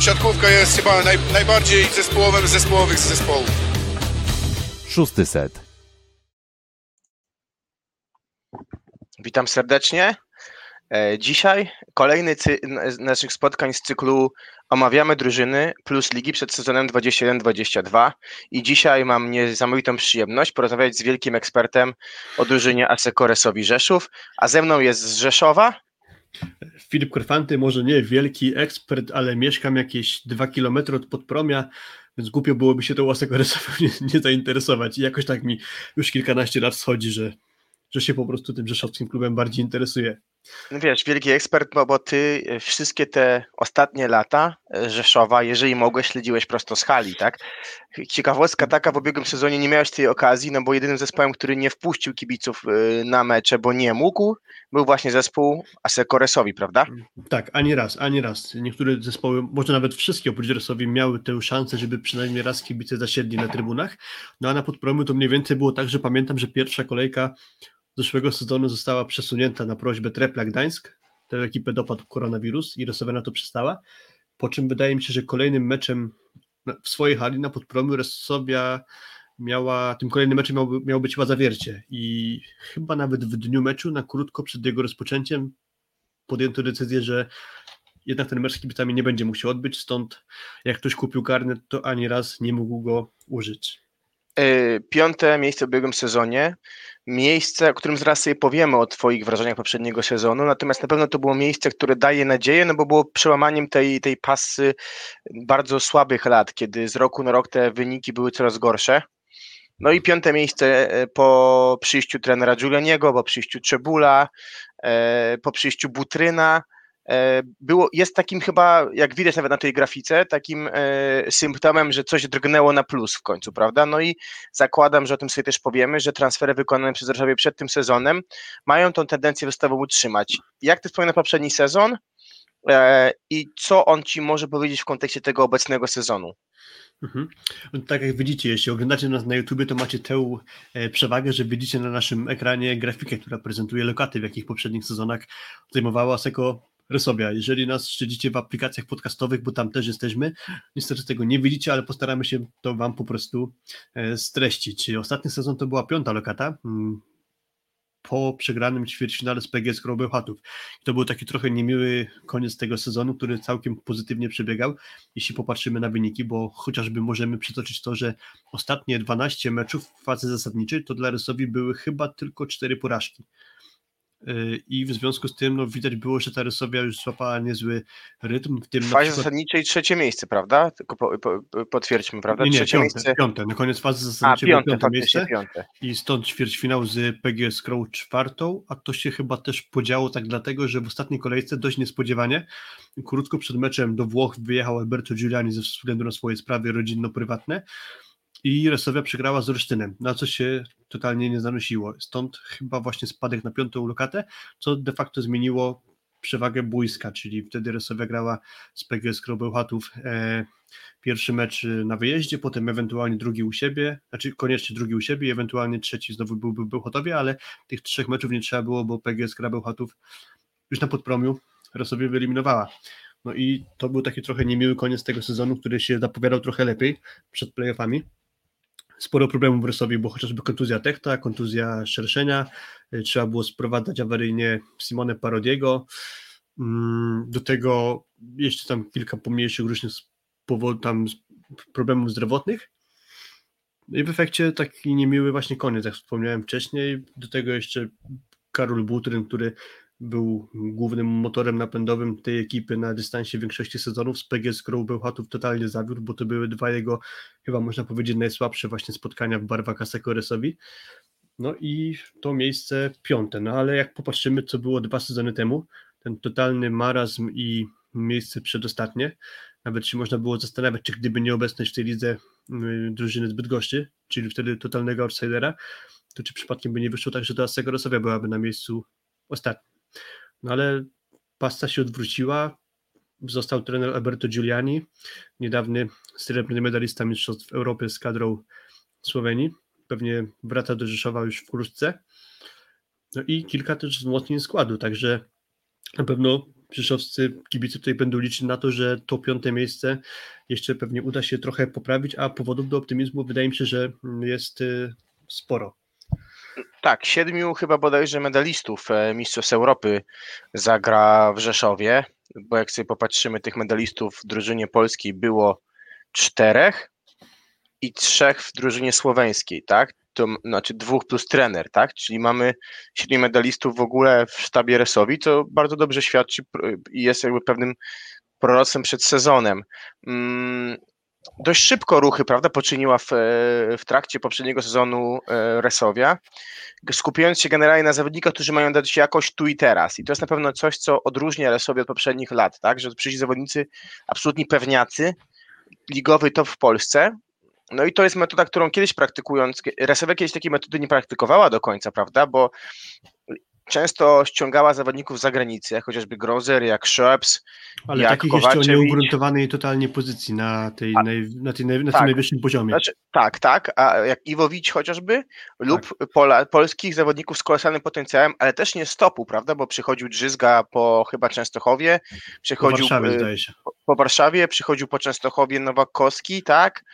siatkówka jest chyba naj, najbardziej zespołowym zespołowych z zespołów. Szósty set. Witam serdecznie. E, Dzisiaj kolejny z naszych spotkań z cyklu Omawiamy drużyny plus ligi przed sezonem 21-22 i dzisiaj mam niesamowitą przyjemność porozmawiać z wielkim ekspertem o drużynie Asekoresowi Rzeszów, a ze mną jest z Rzeszowa. Filip Korfanty, może nie wielki ekspert, ale mieszkam jakieś dwa kilometry od Podpromia, więc głupio byłoby się tą Łasekoresową nie, nie zainteresować. I jakoś tak mi już kilkanaście lat schodzi, że, że się po prostu tym rzeszowskim klubem bardziej interesuje. No Wiesz, wielki ekspert, bo, bo ty e, wszystkie te ostatnie lata e, Rzeszowa, jeżeli mogłeś, śledziłeś prosto z hali, tak? Ciekawostka taka, w ubiegłym sezonie nie miałeś tej okazji, no bo jedynym zespołem, który nie wpuścił kibiców e, na mecze, bo nie mógł, był właśnie zespół Asekoresowi, prawda? Tak, ani raz, ani raz. Niektóre zespoły, może nawet wszystkie oprócz Resowi miały tę szansę, żeby przynajmniej raz kibice zasiedli na trybunach. No a na Podpromiu to mniej więcej było tak, że pamiętam, że pierwsza kolejka zeszłego sezonu została przesunięta na prośbę Trepla Gdańsk. Tę ekipę dopadł koronawirus i Resowa na to przystała. Po czym wydaje mi się, że kolejnym meczem w swojej hali na Podpromiu Resowia miała, tym kolejnym meczem miał, miał być chyba zawiercie i chyba nawet w dniu meczu, na krótko przed jego rozpoczęciem podjęto decyzję, że jednak ten mecz z kibicami nie będzie się odbyć, stąd jak ktoś kupił karnet, to ani raz nie mógł go użyć. E, Piąte miejsce w ubiegłym sezonie. Miejsce, o którym zaraz sobie powiemy o Twoich wrażeniach poprzedniego sezonu, natomiast na pewno to było miejsce, które daje nadzieję, no bo było przełamaniem tej, tej pasy bardzo słabych lat, kiedy z roku na rok te wyniki były coraz gorsze. No i piąte miejsce e, po przyjściu trenera Giulianiego, po przyjściu Czebula, e, po przyjściu Butryna. E, Było, jest takim chyba, jak widać nawet na tej grafice, takim e, symptomem, że coś drgnęło na plus w końcu, prawda? No i zakładam, że o tym sobie też powiemy, że transfery wykonane przez Rzeszowie przed tym sezonem mają tą tendencję wystawową utrzymać. Jak ty wspominasz poprzedni sezon e, i co on ci może powiedzieć w kontekście tego obecnego sezonu? Mhm. Tak jak widzicie, jeśli oglądacie nas na YouTube, to macie tę przewagę, że widzicie na naszym ekranie grafikę, która prezentuje lokaty, w jakich poprzednich sezonach zajmowała Seko Rysowia. Jeżeli nas śledzicie w aplikacjach podcastowych, bo tam też jesteśmy, niestety tego nie widzicie, ale postaramy się to Wam po prostu e, streścić. Ostatni sezon to była piąta lokata. mm, Po przegranym ćwierćfinale z PGS Bełchatów. To był taki trochę niemiły koniec tego sezonu, który całkiem pozytywnie przebiegał jeśli popatrzymy na wyniki, bo chociażby możemy przytoczyć to, że ostatnie 12 meczów w fazie zasadniczej to dla Rysowi były chyba tylko 4 porażki. Yy, I w związku z tym no, widać było, że ta Rysowia już złapała niezły rytm. W tym fazie przykład- zasadniczej trzecie miejsce, prawda? Tylko po, po, po- potwierdźmy, prawda? nie, nie, trzecie piąte, miejsce. piąte. Na koniec fazy zasadniczej piąte, miejsce piąte. i stąd ćwierćfinał z PGS Crow czwartą, a to się chyba też podziało tak dlatego, że w ostatniej kolejce dość niespodziewanie, krótko przed meczem do Włoch wyjechał Alberto Giuliani ze względu na swoje sprawy rodzinno-prywatne i Resowia przegrała z Olsztynem, na co się totalnie nie zanosiło. Stąd chyba właśnie spadek na piątą lokatę, co de facto zmieniło przewagę bójska, czyli wtedy Resowia grała z PGS Crow Bełchatów e, pierwszy mecz y, na wyjeździe, potem ewentualnie drugi u siebie, znaczy koniecznie drugi u siebie, ewentualnie trzeci znowu byłby Bełchatowie, ale tych trzech meczów nie trzeba było, bo PGS gra już na podpromiu Rosowie wyeliminowała. No i to był taki trochę niemiły koniec tego sezonu, który się zapowiadał trochę lepiej przed playoffami. Sporo problemów w Rysowie, bo chociażby kontuzja Techta, kontuzja Szerszenia, y, trzeba było sprowadzać awaryjnie Simone Parodiego, Mm, do tego jeszcze tam kilka pomniejszych różnych powodów tam problemów zdrowotnych. No I w efekcie taki niemiły właśnie koniec, jak wspomniałem wcześniej. Do tego jeszcze Karol Butryn, który był głównym motorem napędowym tej ekipy na dystansie większości sezonów z PGS Crow Bełchatów totalnie zawiódł, bo to były dwa jego, chyba można powiedzieć, najsłabsze właśnie spotkania w barwach Asekoresowi. No i to miejsce piąte, no ale jak popatrzymy, co było dwa sezony temu, ten totalny marazm i miejsce przedostatnie, nawet się można było zastanawiać, czy gdyby nie obecność w tej lidze y, drużyny z Bydgoszczy, czyli wtedy totalnego outsidera, to czy przypadkiem by nie wyszło tak, że ta Segorosowia byłaby na miejscu ostatnim. No ale pasta się odwróciła, został trener Alberto Giuliani, niedawny srebrny medalista Mistrzostw Europy z kadrą Słowenii, pewnie wraca do Rzeszowa już wkrótce. No i kilka też wzmocnień składu, także na pewno przyszowscy kibice tutaj będą liczyć na to, że to piąte miejsce jeszcze pewnie uda się trochę poprawić, a powodów do optymizmu wydaje mi się, że jest y, sporo. Tak, siedmiu chyba bodajże medalistów e, Mistrzostw Europy zagra w Rzeszowie, bo jak sobie popatrzymy, tych medalistów w drużynie polskiej było czterech i trzech w drużynie słoweńskiej, tak? To znaczy dwóch plus trener, tak? Czyli mamy siedmiu medalistów w ogóle w sztabie Resowi, co bardzo dobrze świadczy i jest jakby pewnym proroctwem przed sezonem. Dość szybko ruchy, prawda, poczyniła w, w trakcie poprzedniego sezonu e, Resowia, skupiając się generalnie na zawodnikach, którzy mają dać jakość tu i teraz. I to jest na pewno coś, co odróżnia Resowie od poprzednich lat, tak, że przyjdzie zawodnicy absolutni pewniacy, ligowy top w Polsce, no i to jest metoda, którą kiedyś praktykując, Resowia kiedyś takiej metody nie praktykowała do końca, prawda, bo często ściągała zawodników z zagranicy, jak chociażby Grozer, jak Schöps, Ale jak takich Kowaczewicz. jeszcze o nieugruntowanej totalnie pozycji na, tej, naj, na, tej, na tak. tym najwyższym poziomie. Znaczy, tak, tak, a jak Iwowicz chociażby, lub pola, polskich zawodników z kolosalnym potencjałem, ale też nie stopu, prawda, bo przychodził Drzyzga po chyba Częstochowie, po przychodził Warszawie y, zdaje się. po Warszawie, przychodził po Częstochowie Nowakowski, tak,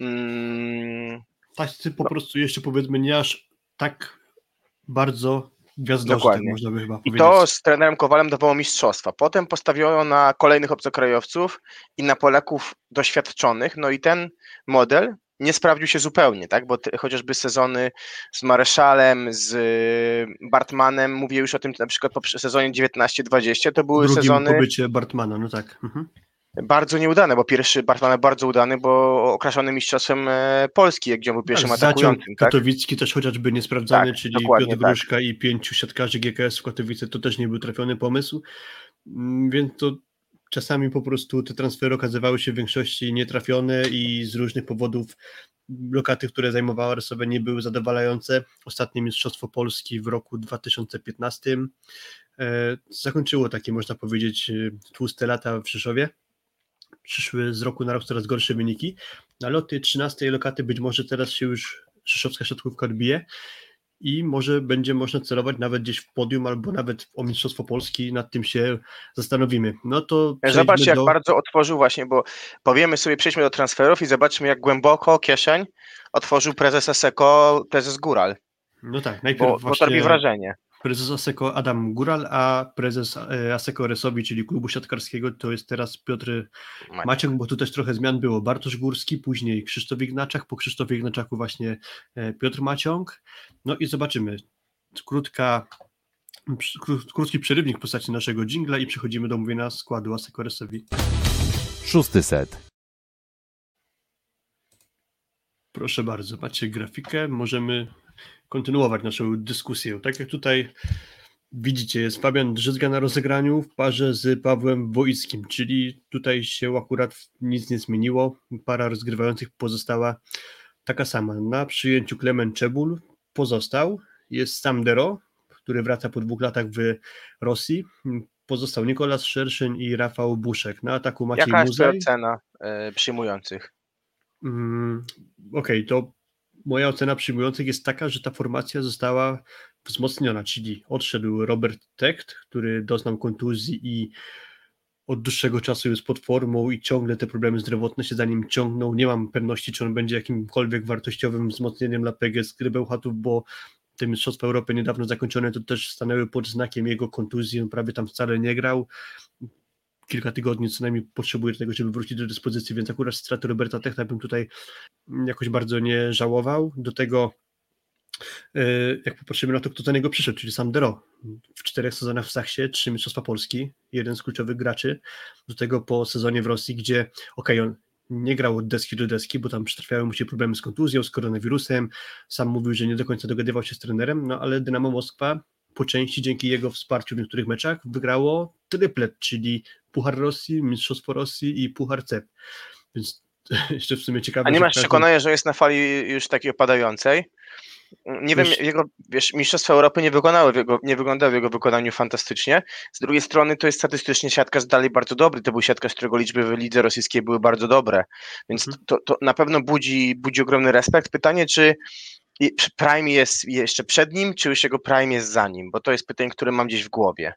mm, Tacy po prostu jeszcze powiedzmy nie aż tak bardzo gwiazdorzy, tak można by chyba I powiedzieć. to z trenerem Kowalem dawało mistrzostwa. Potem postawiono na kolejnych obcokrajowców i na Polaków doświadczonych. No i ten model nie sprawdził się zupełnie, tak? Bo te, chociażby sezony z Mareszalem, z y, Bartmanem, mówię już o tym na przykład po sezonie 19-20, to były Drugim sezony pobycie Bartmana, no tak. Mhm. Bardzo nieudane, bo pierwszy Bartman bardzo udany, bo okraszony mistrzostwem e, Polski, gdzie on był pierwszym Tak, atakującym, tak? katowicki też chociażby niesprawdzany, Tak, czyli Piotr tak. Gruszka i pięciu siatkarzy GKS w Katowice, to też nie był trafiony pomysł, Mm, więc to czasami po prostu te transfery okazywały się w większości nietrafione i z różnych powodów lokaty, które zajmowała Resowe nie były zadowalające. Ostatnie Mistrzostwo Polski w roku 2015 e, zakończyło takie, można powiedzieć, e, tłuste lata w Rzeszowie. Przyszły z roku na rok coraz gorsze wyniki, ale od tej 13 lokaty być może teraz się już rzeszowska siatkówka odbije i może będzie można celować nawet gdzieś w podium albo nawet o Mistrzostwo Polski, nad tym się zastanowimy. No to Zobacz, jak do... bardzo otworzył właśnie, bo powiemy sobie, przejdźmy do transferów i zobaczmy, jak głęboko kieszeń otworzył prezes Aseko, prezes Góral, No tak, najpierw bo, bo to właśnie robi wrażenie. Prezes Aseko Adam Góral, a prezes e, Aseko Resowi, czyli klubu siatkarskiego, to jest teraz Piotr Maciek, bo tu też trochę zmian było. Bartosz Górski, później Krzysztof Ignaczak, po Krzysztofie Ignaczaku właśnie e, Piotr Maciąg. No i zobaczymy. Krótka, kró- krótki przerywnik w postaci naszego dżingla i przechodzimy do omówienia składu Aseko Resowi. Szósty set. Proszę bardzo, macie grafikę, możemy kontynuować naszą dyskusję. Tak jak tutaj widzicie, jest Fabian Drzyzga na rozegraniu w parze z Pawłem Woickim, czyli tutaj się akurat nic nie zmieniło. Para rozgrywających pozostała taka sama. Na przyjęciu Klemen Czebul pozostał, jest Sam Dero, który wraca po dwóch latach w Rosji. Pozostał Nikolas Szerszyn i Rafał Buszek. Na ataku Maciej Jaka jest twoja Muzej. ocena e, przyjmujących? Mm, Okej, to moja ocena przyjmujących jest taka, że ta formacja została wzmocniona, czyli odszedł Robert Techt, który doznał kontuzji i od dłuższego czasu jest pod formą i ciągle te problemy zdrowotne się za nim ciągną. Nie mam pewności, czy on będzie jakimkolwiek wartościowym wzmocnieniem dla PGS Grybełchatów, bo te Mistrzostwa Europy niedawno zakończone to też stanęły pod znakiem jego kontuzji, on prawie tam wcale nie grał. Kilka tygodni co najmniej potrzebuje tego, żeby wrócić do dyspozycji, więc akurat straty Roberta Techna bym tutaj jakoś bardzo nie żałował. Do tego e, jak popatrzymy na to, kto za niego przyszedł, czyli sam Dero. W czterech sezonach w Sachsie, trzy Mistrzostwa Polski, jeden z kluczowych graczy. Do tego po sezonie w Rosji, gdzie okej, on nie grał od deski do deski, bo tam przytrafiały mu się problemy z kontuzją, z koronawirusem. Sam mówił, że nie do końca dogadywał się z trenerem, no ale Dynamo Moskwa po części dzięki jego wsparciu w niektórych meczach wygrało triplet, czyli Puchar Rosji, Mistrzostwo Rosji i Puchar CEP. Więc jeszcze w sumie ciekawe. A nie masz każdy- przekonania, że jest na fali już takiej opadającej? Nie wiem, Wiesz- jego wiesz, Mistrzostwa Europy nie wykonały jego, nie wyglądały w jego wykonaniu fantastycznie. Z drugiej strony to jest statystycznie siatkarz dalej bardzo dobry. To był siatkarz, którego liczby w lidze rosyjskiej były bardzo dobre. Więc Mhm. to, to na pewno budzi, budzi ogromny respekt. Pytanie, czy Prime jest jeszcze przed nim, czy już jego Prime jest za nim? Bo to jest pytanie, które mam gdzieś w głowie.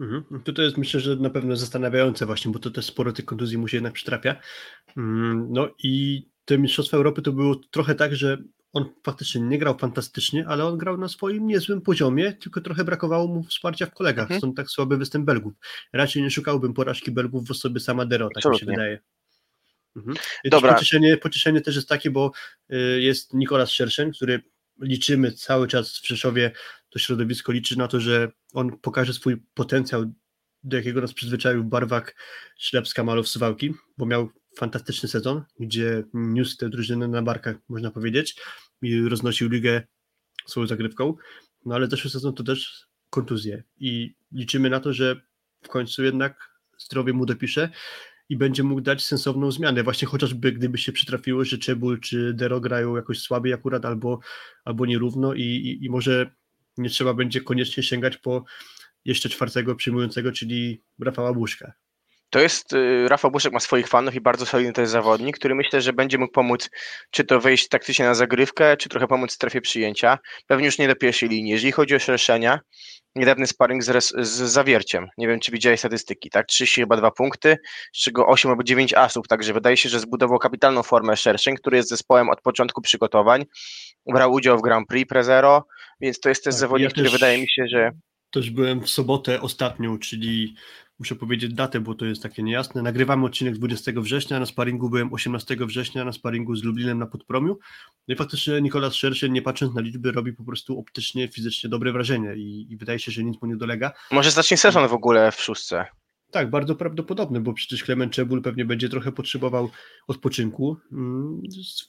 Mhm. To, to jest myślę, że na pewno zastanawiające właśnie, bo to też sporo tych kontuzji mu się jednak przytrafia. Mm, no i te Mistrzostwa Europy to było trochę tak, że on faktycznie nie grał fantastycznie, ale on grał na swoim niezłym poziomie, tylko trochę brakowało mu wsparcia w kolegach. Mhm. Stąd tak słaby występ Belgów. Raczej nie szukałbym porażki Belgów w osobie sama Dero, tak Absolutnie. mi się wydaje. Mhm. Dobra. Pocieszenie, pocieszenie też jest takie, bo y, jest Nikolas Szerszeń, który liczymy cały czas w Rzeszowie, to środowisko liczy na to, że on pokaże swój potencjał, do jakiego nas przyzwyczaił Barwak Ślepska Malow Suwałki, bo miał fantastyczny sezon, gdzie niósł tę drużynę na barkach, można powiedzieć, i roznosił ligę swoją zagrywką, no ale zeszły sezon to też kontuzje i liczymy na to, że w końcu jednak zdrowie mu dopisze i będzie mógł dać sensowną zmianę, właśnie chociażby gdyby się przytrafiło, że Czebul czy Dero grają jakoś słabiej akurat albo, albo nierówno i, i, i może nie trzeba będzie koniecznie sięgać po jeszcze czwartego przyjmującego, czyli Rafała Buszka. To jest, y, Rafał Buszek ma swoich fanów i bardzo solidny to jest zawodnik, który myślę, że będzie mógł pomóc, czy to wejść taktycznie na zagrywkę, czy trochę pomóc w strefie przyjęcia. Pewnie już nie do pierwszej linii. Jeżeli chodzi o szerszenia, niedawny sparring z, z zawierciem. Nie wiem, czy widziałeś statystyki, tak? 30 chyba dwa punkty, z czego 8 albo 9 asów, także wydaje się, że zbudował kapitalną formę szerszeń, który jest zespołem od początku przygotowań. Brał udział w Grand Prix Prezero, więc to jest też tak, zawodnik, ja który wydaje mi się, że. Też byłem w sobotę ostatnią, czyli muszę powiedzieć datę, bo to jest takie niejasne. Nagrywamy odcinek 20 września, na sparingu byłem 18 września, na sparingu z Lublinem na Podpromiu. No i faktycznie Nikolas Szerszy, nie patrząc na liczby, robi po prostu optycznie, fizycznie dobre wrażenie i, i wydaje się, że nic mu nie dolega. Może zacznie sezon w ogóle w szóstce. Tak, bardzo prawdopodobne, bo przecież Klement Czebul pewnie będzie trochę potrzebował odpoczynku. Mm,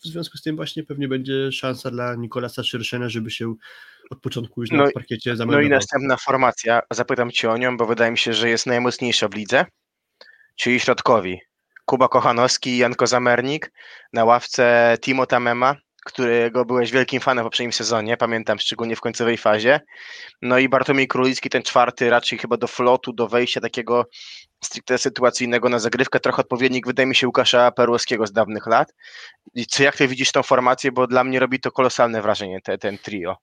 w związku z tym właśnie pewnie będzie szansa dla Nikolasa Szerszena, żeby się od początku już no, na parkiecie zameldował. No i następna formacja, zapytam Cię o nią, bo wydaje mi się, że jest najmocniejsza w lidze, czyli środkowi. Kuba Kochanowski i Janko Zamernik na ławce Timo Tamema, którego byłeś wielkim fanem w poprzednim sezonie, pamiętam szczególnie w końcowej fazie. No i Bartłomiej Królicki, ten czwarty, raczej chyba do flotu, do wejścia takiego stricte sytuacyjnego na zagrywkę, trochę odpowiednik, wydaje mi się, Łukasza Perłowskiego z dawnych lat. I co, jak ty widzisz tą formację, bo dla mnie robi to kolosalne wrażenie, te, ten trio.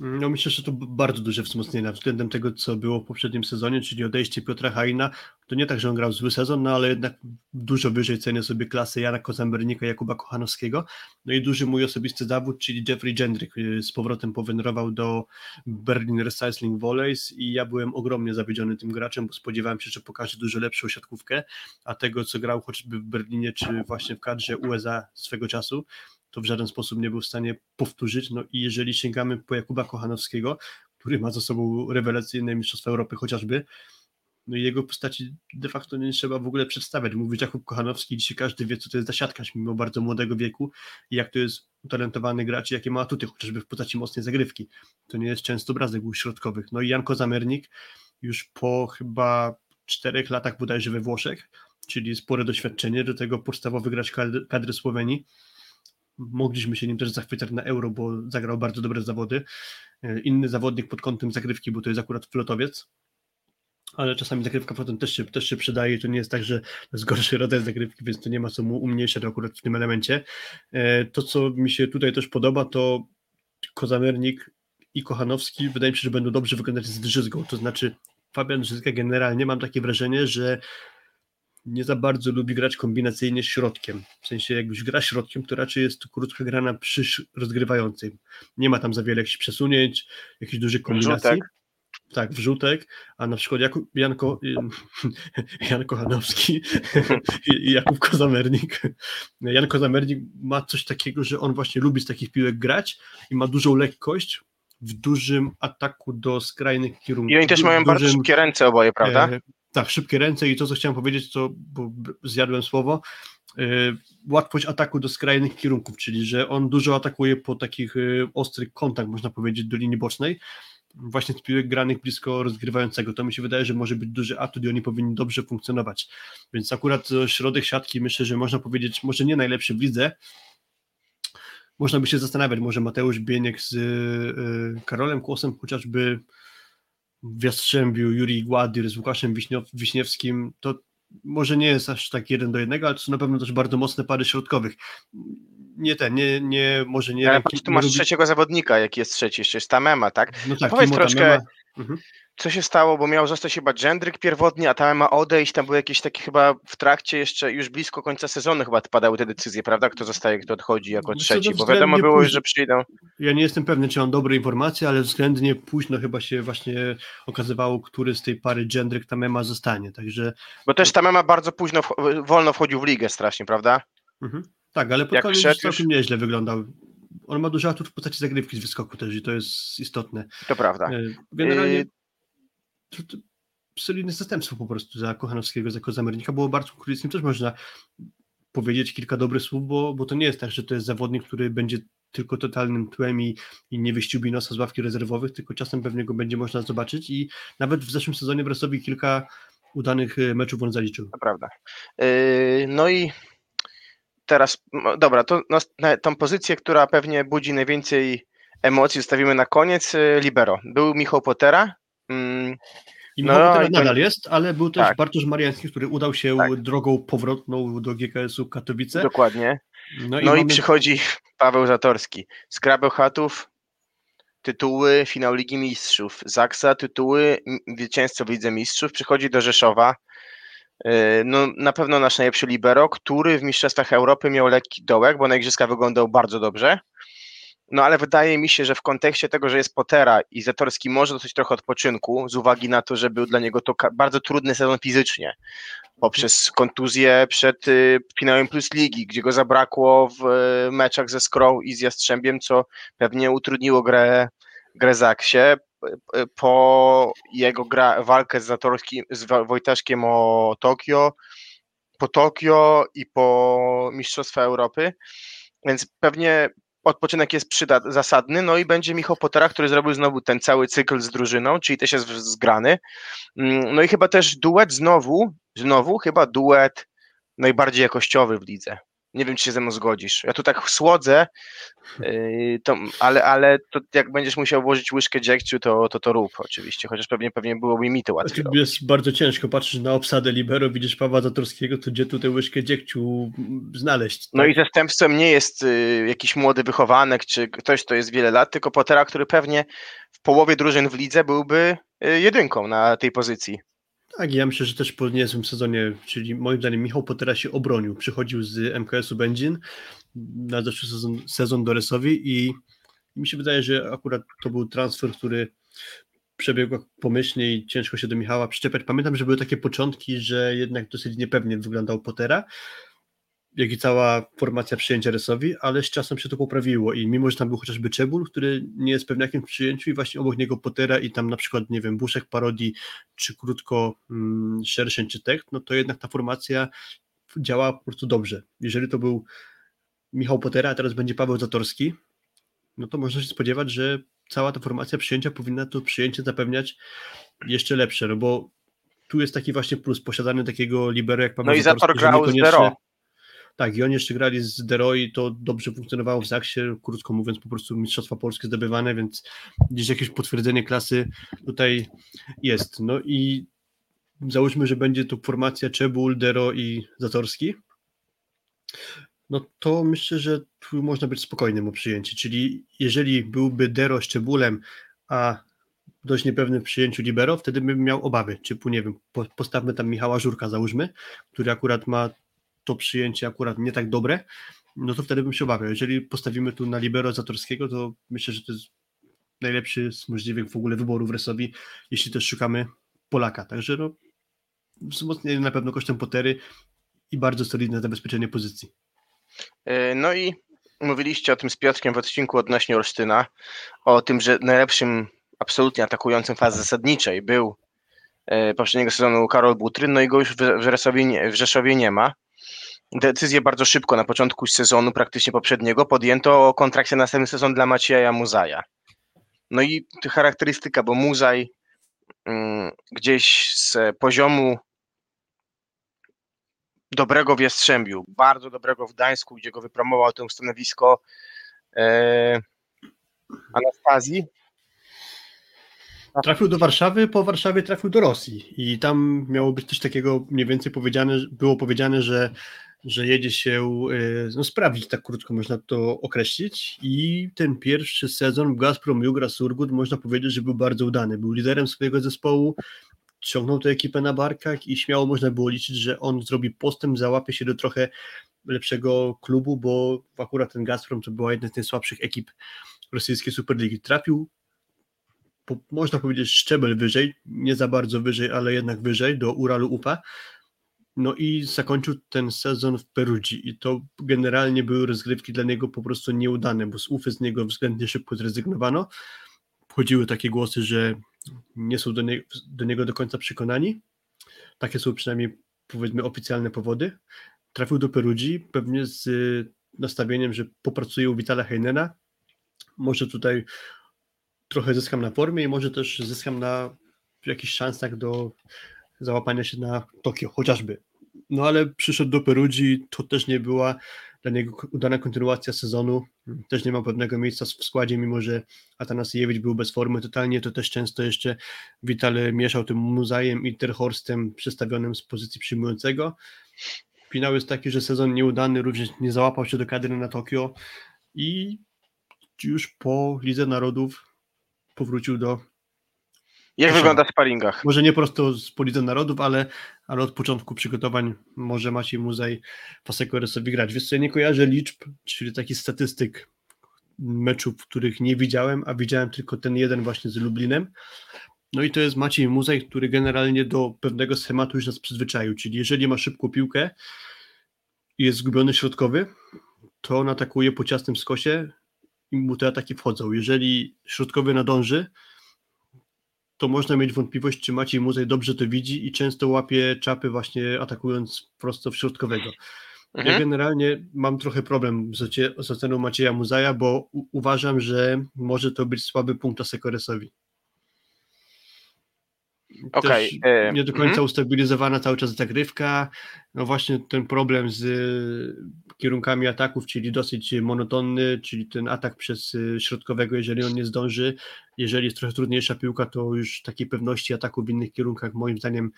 No myślę, że to bardzo duże wzmocnienie względem tego, co było w poprzednim sezonie, czyli odejście Piotra Hajna. To nie tak, że on grał zły sezon, no ale jednak dużo wyżej cenię sobie klasę Jana Kozambernika, Jakuba Kochanowskiego. No i duży mój osobisty zawód, czyli Jeffrey Gendryk y, z powrotem powędrował do Berlin Recycling Volleys i ja byłem ogromnie zawiedziony tym graczem, bo spodziewałem się, że pokaże dużo lepszą siatkówkę, a tego, co grał choćby w Berlinie, czy właśnie w kadrze USA swego czasu, to w żaden sposób nie był w stanie powtórzyć. No i jeżeli sięgamy po Jakuba Kochanowskiego, który ma za sobą rewelacyjne Mistrzostwa Europy chociażby, no i jego postaci de facto nie trzeba w ogóle przedstawiać. Mówić Jakub Kochanowski, dzisiaj każdy wie, co to jest za siatkarz, mimo bardzo młodego wieku i jak to jest utalentowany gracz i jakie ma atuty, chociażby w postaci mocnej zagrywki. To nie jest często obrazek środkowych. No i Jan Kozamernik już po chyba czterech latach bodajże we Włoszech, czyli spore doświadczenie, do tego podstawowy gracz kadry Słowenii, mogliśmy się nim też zachwycać na euro, bo zagrał bardzo dobre zawody. E, inny zawodnik pod kątem zagrywki, bo to jest akurat flotowiec, ale czasami zagrywka flotem też się, też się przydaje. To nie jest tak, że to jest gorszy rodzaj zagrywki, więc to nie ma co mu umniejszać akurat w tym elemencie. E, to, co mi się tutaj też podoba, to Kozamernik i Kochanowski wydaje mi się, że będą dobrze wyglądać z Drzyzgą. To znaczy, Fabian Drzyzga generalnie mam takie wrażenie, że nie za bardzo lubi grać kombinacyjnie środkiem. W sensie, jakbyś gra środkiem, to raczej jest to krótka gra na przysz rozgrywającej. Nie ma tam za wiele jakichś przesunięć, jakichś dużych kombinacji. Wrzutek. Tak, wrzutek, a na przykład Jakub, Janko, Jan Kochanowski i Jakub Kozamernik. Jan Kozamernik ma coś takiego, że on właśnie lubi z takich piłek grać i ma dużą lekkość w dużym ataku do skrajnych kierunków. I oni też mają dużym, bardzo szybkie ręce oboje, prawda? E, tak, szybkie ręce i to, co chciałem powiedzieć, to bo zjadłem słowo, yy, łatwość ataku do skrajnych kierunków, czyli że on dużo atakuje po takich yy, ostrych kątach, można powiedzieć, do linii bocznej, właśnie z piłek granych blisko rozgrywającego. To mi się wydaje, że może być duży atut i oni powinni dobrze funkcjonować. Więc akurat środek siatki myślę, że można powiedzieć, może nie najlepszy w lidze, można by się zastanawiać, może Mateusz Bieniek z yy, Karolem Kłosem chociażby w Jastrzębiu, Juri Gładyr z Łukaszem Wiśniewskim, to może nie jest aż tak jeden do jednego, ale to są na pewno też bardzo mocne pary środkowych. Nie ten, nie, nie może nie... Ale patrz, tu masz trzeciego zawodnika, jaki jest trzeci, jeszcze jest Tamema, tak? No tak, powiedz troszkę, Mhm. Co się stało, bo miał zostać chyba Jędryk pierwotnie, a tam ma odejść, tam były jakieś takie chyba w trakcie jeszcze już blisko końca sezonu chyba padały te decyzje, prawda? Kto zostaje, kto odchodzi jako Myślę, trzeci, bo wiadomo było już, że przyjdą. Ja nie jestem pewny, czy mam dobre informacje, ale względnie późno chyba się właśnie okazywało, który z tej pary Jędryk Tamema zostanie. Także Bo też Tamema bardzo późno, wolno wchodził w ligę strasznie, prawda? mhm. tak, ale pod Jak koniec całkiem już- nieźle wyglądał. On ma dużo atut w postaci zagrywki z wyskoku też i to jest istotne. To prawda. E, Generalnie Yy, to, to solidne zastępstwo po prostu za Kochanowskiego, za Kozamernika, było bardzo Kukuryckim też można powiedzieć kilka dobrych słów, bo, bo to nie jest tak, że to jest zawodnik, który będzie tylko totalnym tłem i, i nie wyściubi nosa z ławki rezerwowych, tylko czasem pewnie go będzie można zobaczyć i nawet w zeszłym sezonie w Resowi kilka udanych e, meczów on zaliczył. To prawda. Yy, No i teraz, no dobra, to no, tą pozycję, która pewnie budzi najwięcej emocji, zostawimy na koniec. yy, Libero. Był Michał Potera. Mm, I No, Michał i to- nadal jest, ale był też Tak. Bartosz Mariański, który udał się Tak. drogą powrotną do GKS-u Katowice. Dokładnie. No i, No i mamy- przychodzi Paweł Zatorski. Z Chatów tytuły finał Ligi Mistrzów. Zaksa tytuły zwycięzców Lidze Mistrzów. Przychodzi do Rzeszowa. Yy, No, na pewno nasz najlepszy libero, który w Mistrzostwach Europy miał lekki dołek, bo na Igrzyska wyglądał bardzo dobrze. No ale wydaje mi się, że w kontekście tego, że jest Potera i Zatorski może dostać trochę odpoczynku, z uwagi na to, że był dla niego to bardzo trudny sezon fizycznie, poprzez kontuzję przed y, finałem Plus Ligi, gdzie go zabrakło w y, meczach ze Skrą i z Jastrzębiem, co pewnie utrudniło grę, grę Zaksie. Y, Po jego gra, walkę z, z Wojtaszkiem o Tokio, po Tokio i po Mistrzostwa Europy, więc pewnie odpoczynek jest przyda- zasadny, no i będzie Michał Potera, który zrobił znowu ten cały cykl z drużyną, czyli też jest zgrany. Mm, No i chyba też duet znowu, znowu chyba duet najbardziej jakościowy w lidze. Nie wiem, czy się ze mną zgodzisz. Ja tu tak słodzę, yy, to, ale, ale to jak będziesz musiał włożyć łyżkę dziegciu, to, to to rób oczywiście, chociaż pewnie, pewnie byłoby mi to łatwiej. Znaczy, jest bardzo ciężko, patrzysz na obsadę Libero, widzisz Pawła Zatorskiego, to gdzie tutaj łyżkę dziegciu znaleźć? No tak? i zastępcą nie jest y, jakiś młody wychowanek, czy ktoś, kto jest wiele lat, tylko Potera, który pewnie w połowie drużyn w lidze byłby y, jedynką na tej pozycji. Tak, ja myślę, że też po niezłym sezonie, czyli moim zdaniem Michał Potera się obronił, przychodził z MKS-u Będzin na zeszły sezon, sezon do Resowi i mi się wydaje, że akurat to był transfer, który przebiegł pomyślnie i ciężko się do Michała przyczepiać. Pamiętam, że były takie początki, że jednak dosyć niepewnie wyglądał Potera, jak i cała formacja przyjęcia Resowi, ale z czasem się to poprawiło i mimo, że tam był chociażby Czebul, który nie jest pewniakiem w przyjęciu i właśnie obok niego Potera i tam na przykład, nie wiem, Buszek Parodii, czy krótko mm, Szerszeń, czy Tech, no to jednak ta formacja działa po prostu dobrze. Jeżeli to był Michał Potera, a teraz będzie Paweł Zatorski, no to można się spodziewać, że cała ta formacja przyjęcia powinna to przyjęcie zapewniać jeszcze lepsze, no bo tu jest taki właśnie plus posiadany takiego libero jak Paweł No i Zator Zatorski, grał z Dero. Tak, i oni jeszcze grali z Dero i to dobrze funkcjonowało w Zaksie, krótko mówiąc, po prostu Mistrzostwa Polskie zdobywane, więc gdzieś jakieś potwierdzenie klasy tutaj jest. No i załóżmy, że będzie tu formacja Czebul, Dero i Zatorski, no to myślę, że tu można być spokojnym o przyjęcie, czyli jeżeli byłby Dero z Czebulem, a dość niepewny w przyjęciu Libero, wtedy bym miał obawy, typu nie wiem, po- postawmy tam Michała Żurka załóżmy, który akurat ma to przyjęcie akurat nie tak dobre, no to wtedy bym się obawiał. Jeżeli postawimy tu na Libero Zatorskiego, to myślę, że to jest najlepszy z możliwych w ogóle wyborów Resowi, jeśli też szukamy Polaka. Także no, wzmocnienie na pewno kosztem Potery i bardzo solidne zabezpieczenie pozycji. Y, No i mówiliście o tym z Piotrkiem w odcinku odnośnie Olsztyna, o tym, że najlepszym absolutnie atakującym fazy zasadniczej był y, poprzedniego sezonu Karol Butryn, no i go już w Rzeszowie w Rzeszowie nie ma. Decyzję bardzo szybko na początku sezonu, praktycznie poprzedniego, podjęto o kontrakcie na następny sezon dla Macieja Muzaja. No i charakterystyka, bo Muzaj mm, gdzieś z poziomu dobrego w Jastrzębiu, bardzo dobrego w Gdańsku, gdzie go wypromował to stanowisko e, Anastazji. Trafił do Warszawy, po Warszawie trafił do Rosji i tam miało być coś takiego mniej więcej powiedziane, było powiedziane, że że jedzie się e, no, sprawdzić, tak krótko można to określić. I ten pierwszy sezon Gazprom Jugra Surgut można powiedzieć, że był bardzo udany. Był liderem swojego zespołu, ciągnął tę ekipę na barkach i śmiało można było liczyć, że on zrobi postęp, załapie się do trochę lepszego klubu, bo akurat ten Gazprom to była jedna z najsłabszych ekip rosyjskiej Superligi. Trafił, po, można powiedzieć, szczebel wyżej, nie za bardzo wyżej, ale jednak wyżej, do Uralu UPA. No i zakończył ten sezon w Perudzi i to generalnie były rozgrywki dla niego po prostu nieudane, bo z UFy z niego względnie szybko zrezygnowano. Chodziły takie głosy, że nie są do, nie, do niego do końca przekonani. Takie są przynajmniej powiedzmy oficjalne powody. Trafił do Perudzi, pewnie z nastawieniem, że popracuje u Vitala Heinena. Może tutaj trochę zyskam na formie i może też zyskam na jakichś szansach do załapania się na Tokio, chociażby. No ale przyszedł do Perudzi, to też nie była dla niego udana kontynuacja sezonu, też nie ma pewnego miejsca w składzie, mimo że Atanasiewicz był bez formy totalnie, to też często jeszcze Vital mieszał tym Muzajem i Terhorstem przestawionym z pozycji przyjmującego. Finał jest taki, że sezon nieudany, również nie załapał się do kadry na Tokio i już po Lidze Narodów powrócił do Jak Proszę. wygląda w sparingach? może nie prosto z Polidze Narodów, ale, ale od początku przygotowań może Maciej Muzej Pasekoresowi grać. Wiesz co, ja nie kojarzę liczb, czyli takich statystyk meczów, których nie widziałem, a widziałem tylko ten jeden właśnie z Lublinem. No i to jest Maciej Muzej, który generalnie do pewnego schematu już nas przyzwyczaił, czyli jeżeli ma szybką piłkę i jest zgubiony środkowy, to on atakuje po ciasnym skosie i mu te ataki wchodzą. Jeżeli środkowy nadąży, to można mieć wątpliwość, czy Maciej Muzej dobrze to widzi i często łapie czapy właśnie atakując prosto w środkowego. Ja Mhm. generalnie mam trochę problem z, ocie- z oceną Macieja Muzaja, bo u- uważam, że może to być słaby punkt Asekoresowi. Też e, nie do końca mhm. ustabilizowana cały czas zagrywka. No właśnie ten problem z y, kierunkami ataków, czyli dosyć monotonny, czyli ten atak przez y, środkowego, jeżeli on nie zdąży. Jeżeli jest trochę trudniejsza piłka, to już takiej pewności ataku w innych kierunkach moim zdaniem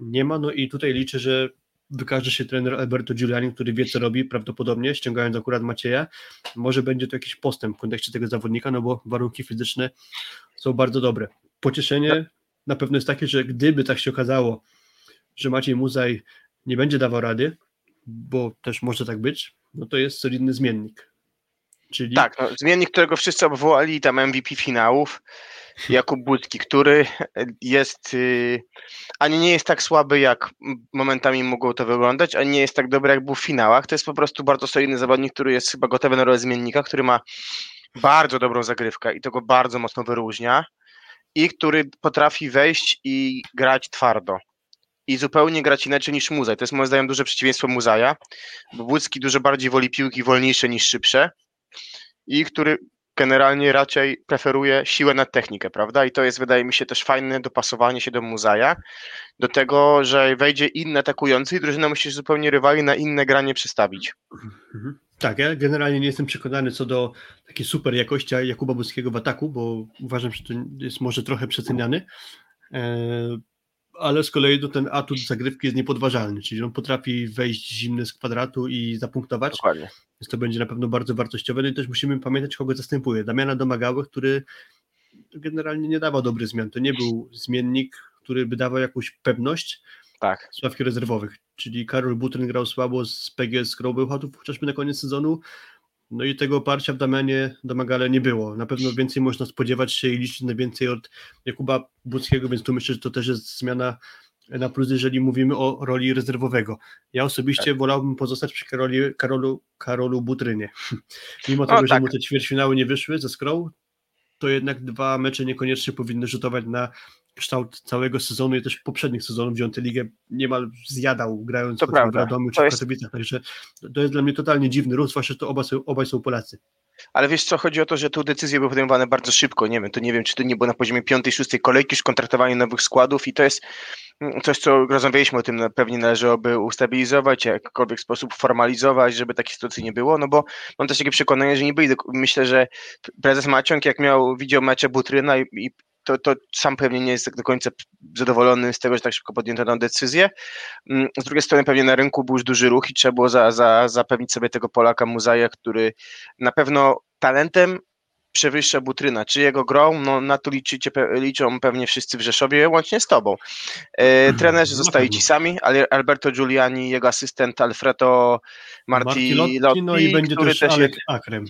nie ma. No i tutaj liczę, że wykaże się trener Alberto Giuliani, który wie co robi, prawdopodobnie, ściągając akurat Macieja. Może będzie to jakiś postęp w kontekście tego zawodnika, no bo warunki fizyczne są bardzo dobre. Pocieszenie na pewno jest takie, że gdyby tak się okazało, że Maciej Muzaj nie będzie dawał rady, bo też może tak być, no to jest solidny zmiennik. Czyli Tak, no, zmiennik, którego wszyscy obwołali, tam MVP finałów, Jakub Budki, który jest, y, ani nie jest tak słaby, jak momentami mogło to wyglądać, ani nie jest tak dobry, jak był w finałach. To jest po prostu bardzo solidny zawodnik, który jest chyba gotowy na rolę zmiennika, który ma bardzo dobrą zagrywkę i to go bardzo mocno wyróżnia i który potrafi wejść i grać twardo. I zupełnie grać inaczej niż Muzaj. To jest moim zdaniem duże przeciwieństwo Muzaja, bo Łódzki dużo bardziej woli piłki wolniejsze niż szybsze i który generalnie raczej preferuje siłę nad technikę, prawda? I to jest, wydaje mi się, też fajne dopasowanie się do Muzaja, do tego, że wejdzie inny atakujący i drużyna musi się zupełnie rywali na inne granie przestawić. Mhm. Tak, ja generalnie nie jestem przekonany co do takiej super jakości Jakuba Boskiego w ataku, bo uważam, że to jest może trochę przeceniany, e, ale z kolei no, ten atut zagrywki jest niepodważalny, czyli on potrafi wejść zimny z kwadratu i zapunktować, Dokładnie. więc to będzie na pewno bardzo wartościowe. No i też musimy pamiętać, kogo zastępuje. Damiana Domagałych, który generalnie nie dawał dobrych zmian. To nie był zmiennik, który by dawał jakąś pewność, Tak. z ławki rezerwowych, czyli Karol Butryn grał słabo z PGS Bełchatów chociażby na koniec sezonu, no i tego oparcia w Damianie Domagale nie było. Na pewno więcej można spodziewać się i liczyć na więcej od Jakuba Buckiego, więc tu myślę, że to też jest zmiana na plus, jeżeli mówimy o roli rezerwowego. Ja osobiście Tak. wolałbym pozostać przy Karoli, Karolu, Karolu Butrynie. Mimo tego, że tak. mu te ćwierćfinały nie wyszły ze Skrą, to jednak dwa mecze niekoniecznie powinny rzutować na kształt całego sezonu i też poprzednich sezonów, gdzie on tę ligę niemal zjadał, grając To w. Radomiu czy To w jest- Katowicach, także to, jest dla mnie totalnie dziwny ruch, zwłaszcza, że to oba są, obaj są Polacy. Ale wiesz co, chodzi o to, że tu decyzje były podejmowane bardzo szybko, nie wiem, to nie wiem, czy to nie było na poziomie piątej, szóstej kolejki już kontraktowanie nowych składów i to jest mm, coś, co rozmawialiśmy o tym, no, pewnie należałoby ustabilizować, jakkolwiek sposób formalizować, żeby takiej sytuacji nie było, no bo mam też takie przekonanie, że nie byli, myślę, że prezes Maciąg jak miał, widział mecze Butryna i, i to, to sam pewnie nie jest tak do końca zadowolony z tego, że tak szybko podjęto tę decyzję. Mm, z drugiej strony pewnie na rynku był już duży ruch i trzeba było za, za, zapewnić sobie tego Polaka Muzaja, który na pewno talentem przewyższa Butryna. Czy jego grą? No na to liczycie, liczą pewnie wszyscy w Rzeszowie, łącznie z tobą. E, trenerzy zostali ci sami, ale Alberto Giuliani, jego asystent Alfredo Marti Lotti, no i będzie który też, też Alek Akrem.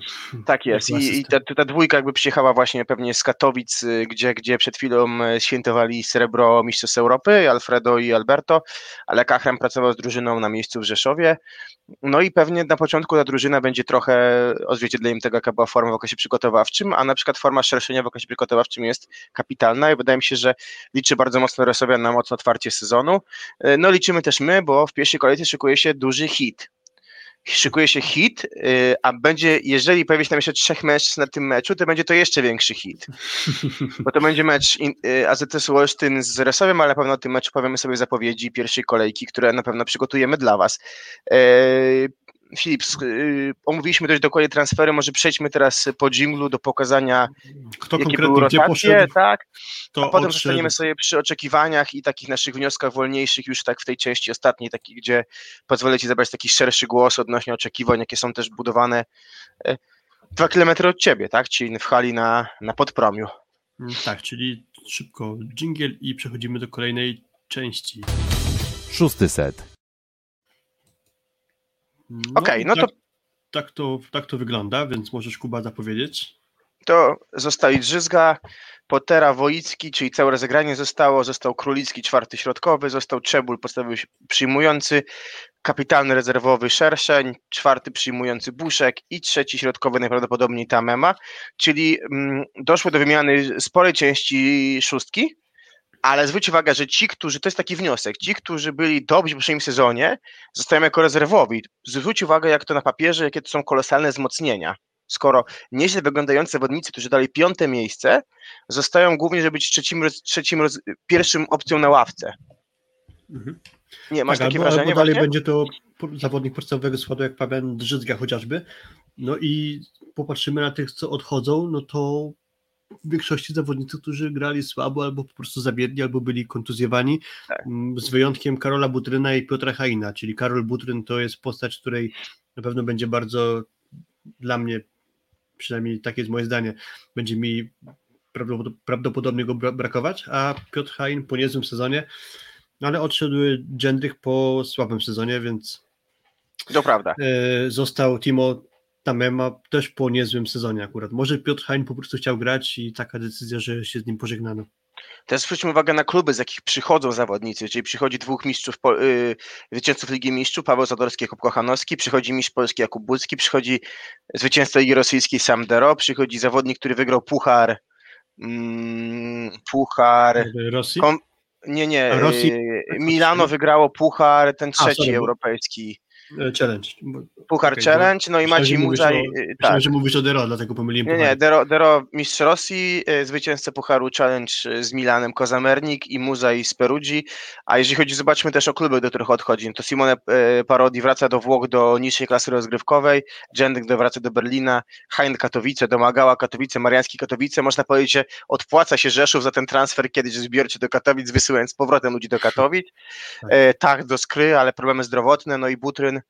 tak jest. I, i ta, ta dwójka jakby przyjechała właśnie pewnie z Katowic, y, gdzie, gdzie przed chwilą y, świętowali srebro Mistrzostw Europy, Alfredo i Alberto, ale Kachrem pracował z drużyną na miejscu w Rzeszowie. No i pewnie na początku ta drużyna będzie trochę odzwierciedleniem tego, jaka była forma w okresie przygotowawczym, a na przykład forma szerszenia w okresie przygotowawczym jest kapitalna i wydaje mi się, że liczy bardzo mocno Resowian na mocne otwarcie sezonu. Y, No liczymy też my, bo w pierwszej kolejce szykuje się duży hit szykuje się hit, y, a będzie, jeżeli pojawi się tam jeszcze trzech mężczyzn na tym meczu, to będzie to jeszcze większy hit. Bo to będzie mecz y, AZS Olsztyn z Resowiem, ale na pewno o tym meczu powiemy sobie zapowiedzi pierwszej kolejki, które na pewno przygotujemy dla Was. Y, Filip, s- y, omówiliśmy dość dokładnie transfery, może przejdźmy teraz po dżinglu do pokazania, Kto jakie były gdzie rotacje, poszedł, tak? A potem odszedł. zostaniemy sobie przy oczekiwaniach i takich naszych wnioskach wolniejszych już tak w tej części ostatniej, takiej, gdzie pozwolę Ci zabrać taki szerszy głos odnośnie oczekiwań, jakie są też budowane e, dwa kilometry od Ciebie, tak? Czyli w hali na, na Podpromiu. Mm, Tak, czyli szybko dżingiel i przechodzimy do kolejnej części. Szósty set. No Okej, i no tak, to- Tak to, tak to wygląda, więc możesz Kuba zapowiedzieć. To zostali Drzyzga, Potera, Wojicki, czyli całe rozegranie zostało, został Królicki czwarty środkowy, został Czebul podstawowy przyjmujący, kapitalny rezerwowy Szerszeń, czwarty przyjmujący Buszek i trzeci środkowy najprawdopodobniej Tamema, czyli mm, doszło do wymiany sporej części szóstki, ale zwróć uwagę, że ci, którzy, to jest taki wniosek, ci, którzy byli dobrzy w poprzednim sezonie, zostają jako rezerwowi. Zwróć uwagę, jak to na papierze, jakie to są kolosalne wzmocnienia. Skoro nieźle wyglądający zawodnicy, którzy dali piąte miejsce, zostają głównie, żeby być trzecim, trzecim pierwszym opcją na ławce. Mhm. Nie, masz tak, takie albo, wrażenie albo dalej właśnie? będzie to zawodnik podstawowego składu jak Paweł Drzyzga chociażby. No i popatrzymy na tych, co odchodzą, no to większości zawodnicy, którzy grali słabo, albo po prostu zabiedni, albo byli kontuzjowani, Tak. z wyjątkiem Karola Butryna i Piotra Haina, czyli Karol Butryn to jest postać, której na pewno będzie bardzo dla mnie, przynajmniej takie jest moje zdanie, będzie mi prawdopod- prawdopodobnie go bra- brakować, a Piotr Hain po niezłym sezonie, no ale odszedł Gendrych po słabym sezonie, więc To prawda. e, został Timo Tamema też po niezłym sezonie akurat. Może Piotr Hain po prostu chciał grać i taka decyzja, że się z nim pożegnano. Teraz zwróćmy uwagę na kluby, z jakich przychodzą zawodnicy, czyli przychodzi dwóch mistrzów, po- y, zwycięzców Ligi Mistrzów, Paweł Zadorski, Jakub Kochanowski, przychodzi mistrz Polski Jakub Bucki, przychodzi zwycięzca Ligi Rosyjskiej Sam Dero, przychodzi zawodnik, który wygrał puchar, mm, puchar, Rosji? kom, nie, nie, A Rosji- y, Milano wygrało puchar, ten trzeci bo- europejski, Challenge. Bo- puchar okej, Challenge, no i myślałem, Maciej Muzaj, o- y, Myślałem, tak. że mówisz o Dero, dlatego pomyliłem Nie, nie. Dero, Dero mistrz Rosji, y, zwycięzca Pucharu Challenge y, z Milanem Kozamernik i Muzaj z Perugii. A jeżeli chodzi, zobaczmy też o kluby, do których odchodzi. To Simone Parodi wraca do Włoch do niższej klasy rozgrywkowej, Dżendek wraca do Berlina, Hein Katowice, domagała Katowice, Mariański Katowice. Można powiedzieć, że odpłaca się Rzeszów za ten transfer kiedyś zbiorczy do Katowic, wysyłając z powrotem ludzi do Katowic. Tak. E, tak, do Skry, ale problemy zdrowotne, no i Butryn.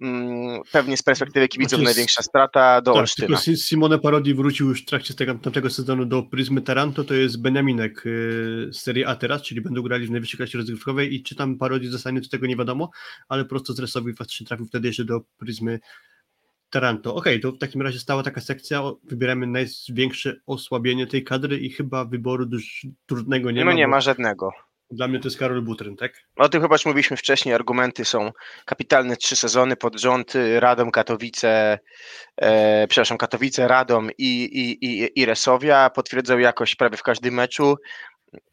Mm, pewnie z perspektywy kibiców Znaczy, największa strata do Tak, Olsztyna. tylko Si- Simone Parodi wrócił już w trakcie tego, tamtego sezonu do Pryzmy Taranto, to jest Beniaminek y, z Serie A teraz, czyli będą grali w najwyższej klasie rozgrywkowej i czy tam Parodi zostanie, to tego nie wiadomo, ale prosto z Resowi faktycznie trafił wtedy jeszcze do Pryzmy Taranto. Okej, to w takim razie stała taka sekcja, wybieramy największe osłabienie tej kadry i chyba wyboru dość trudnego nie no ma, nie bo ma żadnego. Dla mnie to jest Karol Butryn, tak? O tym chyba już mówiliśmy wcześniej, argumenty są kapitalne. Trzy sezony pod rząd, y, Radom, Katowice, e, przepraszam, Katowice, Radom i, i, i, i Resowia, potwierdzał jakość prawie w każdym meczu.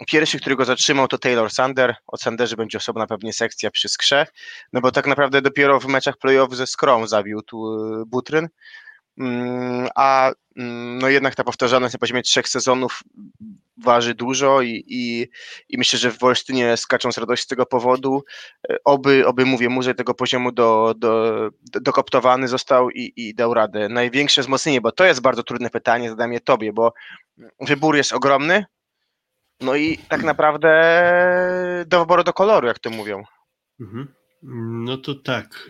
Pierwszy, który go zatrzymał to Taylor Sander, o Sanderze będzie osobna pewnie sekcja przy Skrze, no bo tak naprawdę dopiero w meczach playoff ze Skrą zawiódł y, Butryn, a mm, no jednak ta powtarzalność na poziomie trzech sezonów waży dużo i, i, i myślę, że w Olsztynie skaczą z radości z tego powodu. E, Oby, oby mówię, muzeum tego poziomu do, do, do, dokoptowany został i, i dał radę. Największe wzmocnienie, bo to jest bardzo trudne pytanie, zadam je tobie, bo wybór jest ogromny, No i tak naprawdę do wyboru do koloru, jak to mówią. Mhm. No to tak.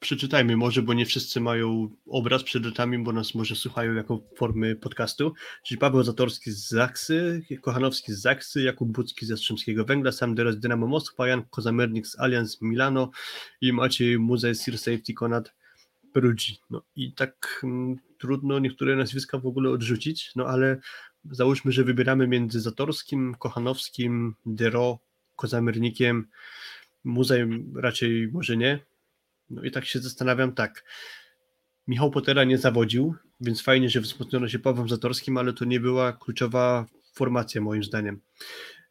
Przeczytajmy może, bo nie wszyscy mają obraz przed oczami, bo nas może słuchają jako formy podcastu. Czyli Paweł Zatorski z Zaksy, Kochanowski z Zaksy, Jakub Bucki z Jastrzębskiego Węgla, Sam Deros Dynamo Moskwa, Jan Kozamernik z Allianz Milano i Maciej Muzej Sir Safety Konrad Peruggi. No i tak mm, trudno niektóre nazwiska w ogóle odrzucić, no ale załóżmy, że wybieramy między Zatorskim, Kochanowskim, Dero, Kozamernikiem, Muzej raczej może nie. No i tak się zastanawiam tak. Michał Potera nie zawodził, więc fajnie, że wzmocniono się Pawłem Zatorskim, ale to nie była kluczowa formacja moim zdaniem.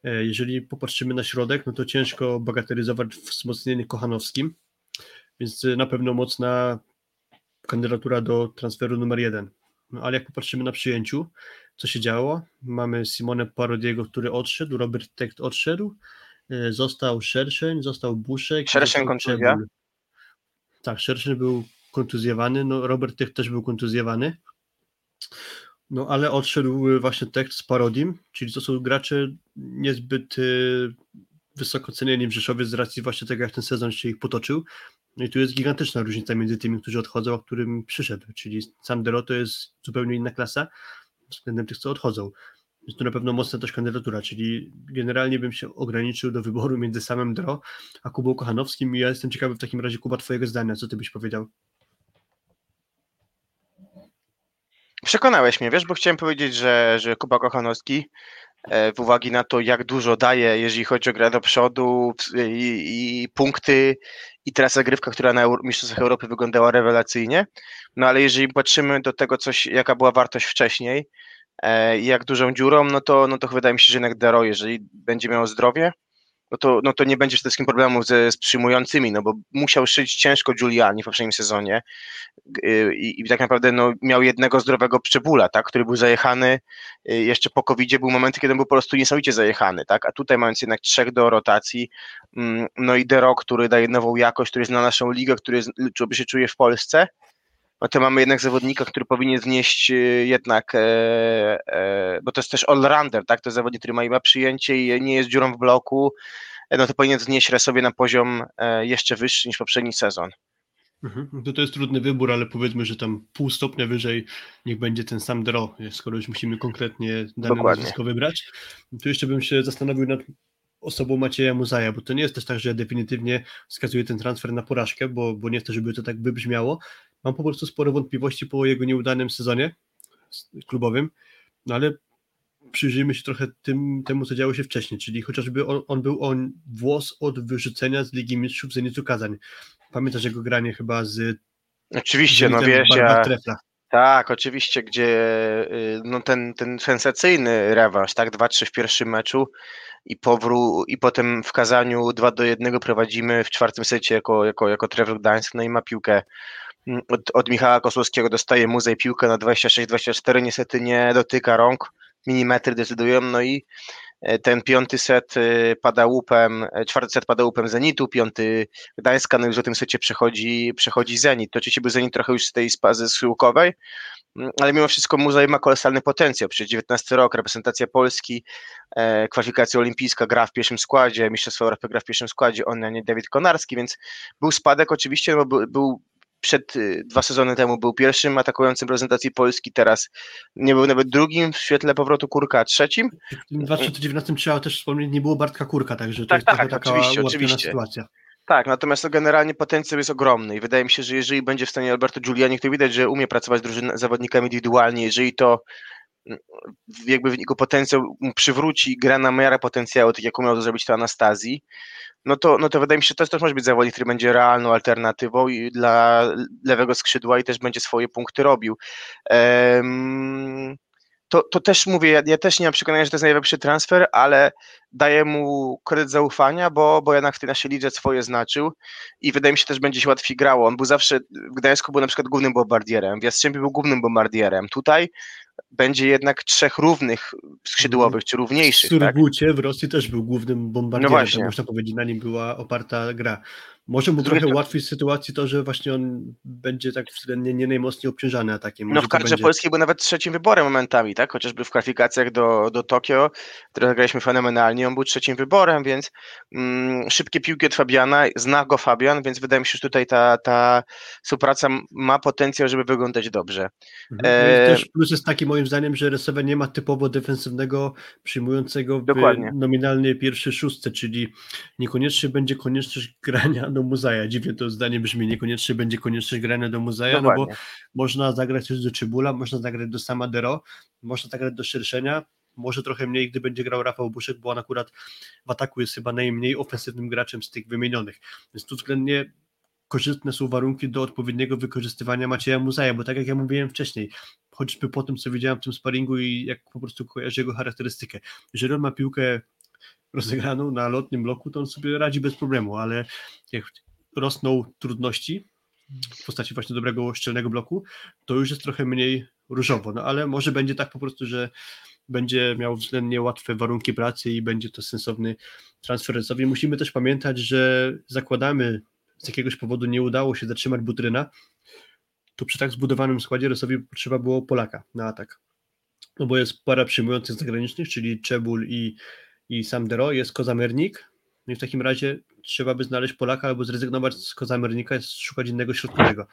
E, Jeżeli popatrzymy na środek, no to ciężko bagatelizować wzmocnienie Kochanowskim, więc e, na pewno mocna kandydatura do transferu numer jeden. No, ale jak popatrzymy na przyjęciu, co się działo, mamy Simone Parodiego, który odszedł, Robert Tekt odszedł, e, został Szerszeń, został Buszek, Szerszeń kontuzja? Czebul. Tak, Szerszeń był kontuzjowany, no Robert też był kontuzjowany, no ale odszedł właśnie Tech z Parodim, czyli to są gracze niezbyt y, wysoko cenieni w Rzeszowie z racji właśnie tego, jak ten sezon się ich potoczył. No i tu jest gigantyczna różnica między tymi, którzy odchodzą, a którym przyszedł, czyli Sam Dero to jest zupełnie inna klasa względem tych, co odchodzą. Jest to na pewno mocna też kandydatura, czyli generalnie bym się ograniczył do wyboru między samym Dro a Kubą Kochanowskim i ja jestem ciekawy w takim razie, Kuba, twojego zdania, co ty byś powiedział? Przekonałeś mnie, wiesz, bo chciałem powiedzieć, że, że Kuba Kochanowski e, w uwagi na to, jak dużo daje, jeżeli chodzi o grę do przodu i, i punkty i teraz zagrywka, która na Mistrzostwach Europy wyglądała rewelacyjnie, no ale jeżeli patrzymy do tego, coś, jaka była wartość wcześniej i jak dużą dziurą, no to, no to wydaje mi się, że jednak Dero, jeżeli będzie miał zdrowie, no to, no to nie będzie przede wszystkim problemów ze, z przyjmującymi, no bo musiał szyć ciężko Giuliani w poprzednim sezonie y, i, i tak naprawdę no, miał jednego zdrowego przebula, tak, który był zajechany y, jeszcze po covid był momenty, kiedy był po prostu niesamowicie zajechany, tak, a tutaj mając jednak trzech do rotacji, mm, no i Dero, który daje nową jakość, który zna naszą ligę, który jest, czy się czuje w Polsce, no to mamy jednak zawodnika, który powinien wnieść y, jednak, e, e, bo to jest też all-rounder, tak, to jest zawodnik, który ma ma przyjęcie i nie jest dziurą w bloku, e, no to powinien wnieść sobie na poziom jeszcze wyższy niż poprzedni sezon. Mhm. To, to jest trudny wybór, ale powiedzmy, że tam pół stopnia wyżej niech będzie ten sam Dro, skoro już musimy konkretnie dane Dokładnie. nazwisko wybrać. Tu jeszcze bym się zastanowił nad osobą Macieja Muzaja, bo to nie jest też tak, że ja definitywnie wskazuję ten transfer na porażkę, bo, bo nie chcę, żeby to tak wybrzmiało. Mam po prostu sporo wątpliwości po jego nieudanym sezonie klubowym, no ale przyjrzyjmy się trochę tym, temu, co działo się wcześniej, czyli chociażby on, on był on włos od wyrzucenia z Ligi Mistrzów Zenitu Kazań. Pamiętasz jego granie chyba z Oczywiście, no Zenitem wiesz, ja, tak, oczywiście, gdzie y, no ten, ten sensacyjny rewanż, tak, 2-3 w pierwszym meczu i powró i potem w Kazaniu 2 do 1 prowadzimy w czwartym secie jako, jako, jako Trevor Gdańsk, no i ma piłkę od, od Michała Kosłowskiego dostaje muzej piłkę na 26-24, niestety nie dotyka rąk, milimetry decydują, no i e, ten piąty set e, pada łupem, e, czwarty set pada łupem Zenitu, piąty Gdańska, no już w tym secie przechodzi, przechodzi Zenit. To oczywiście był Zenit trochę już z tej spazy schyłkowej, mm, ale mimo wszystko Muzej ma kolosalny potencjał. Przecież 19 rok, reprezentacja Polski, kwalifikacja olimpijska, gra w pierwszym składzie, Mistrzostwo Europy gra w pierwszym składzie, on, a nie Dawid Konarski, więc był spadek oczywiście, no bo był, był przed y, dwa sezony temu był pierwszym atakującym reprezentacji Polski, teraz nie był nawet drugim w świetle powrotu Kurka, a trzecim. W tym 2019 trzeba też wspomnieć, nie było Bartka Kurka, także to Tak, jest tak, taka oczywiście, oczywiście. sytuacja. Tak, natomiast no generalnie potencjał jest ogromny i wydaje mi się, że jeżeli będzie w stanie Alberto Giuliani, to widać, że umie pracować z zawodnikami indywidualnie, jeżeli to mm, jakby w niego potencjał mu przywróci, gra na miarę potencjału, tak jak umiał to zrobić to Anastazji, no to, no to wydaje mi się, że to też może być zawodnik, który będzie realną alternatywą i dla lewego skrzydła i też będzie swoje punkty robił. Em, to, to też mówię, ja, ja też nie mam przekonania, że to jest najlepszy transfer, ale daję mu kredyt zaufania, bo, bo jednak w tej naszej lidze swoje znaczył i wydaje mi się też będzie się łatwiej grało. On był zawsze, w Gdańsku był na przykład głównym bombardierem, w Jastrzębiu był głównym bombardierem. Tutaj będzie jednak trzech równych skrzydłowych, czy równiejszych. W tak? Surgucie w Rosji też był głównym bombardierem, No właśnie. tak można powiedzieć, na nim była oparta gra. Może mu trochę ułatwić sytuację to, że właśnie on będzie tak względnie nie najmocniej obciążany atakiem. No Może w to kadrze będzie- polskiej był nawet trzecim wyborem momentami, tak? Chociażby w kwalifikacjach do, do Tokio, które zagraliśmy fenomenalnie, on był trzecim wyborem, więc mm, szybkie piłki od Fabiana, zna go Fabian, więc wydaje mi się, że tutaj ta, ta współpraca ma potencjał, żeby wyglądać dobrze. Mhm. E, No i też plus jest taki moim zdaniem, że Resowa nie ma typowo defensywnego przyjmującego w Dokładnie. nominalnej pierwszej szóstce, czyli niekoniecznie będzie konieczność grania do Muzaja. Dziwnie to zdanie brzmi, niekoniecznie będzie konieczność grania do Muzaja, no bo można zagrać też do Czybula, można zagrać do Samadero, można zagrać do Szerszenia, może trochę mniej, gdy będzie grał Rafał Buszek, bo on akurat w ataku jest chyba najmniej ofensywnym graczem z tych wymienionych. Więc tu względnie korzystne są warunki do odpowiedniego wykorzystywania Macieja Muzaja, bo tak jak ja mówiłem wcześniej, choćby po tym, co widziałem w tym sparingu i jak po prostu kojarzę jego charakterystykę. Jeżeli on ma piłkę rozegraną na lotnym bloku, to on sobie radzi bez problemu, ale jak rosną trudności w postaci właśnie dobrego szczelnego bloku, to już jest trochę mniej różowo, no ale może będzie tak po prostu, że będzie miał względnie łatwe warunki pracy i będzie to sensowny transfer Resowi. Musimy też pamiętać, że zakładamy, z jakiegoś powodu nie udało się zatrzymać Butryna, to przy tak zbudowanym składzie Resowi potrzeba było Polaka na atak. No bo jest para przyjmujących zagranicznych, czyli Czebul i, i Samdero, jest Kozamernik, no i w takim razie trzeba by znaleźć Polaka albo zrezygnować z Kozamernika i szukać innego środkowego.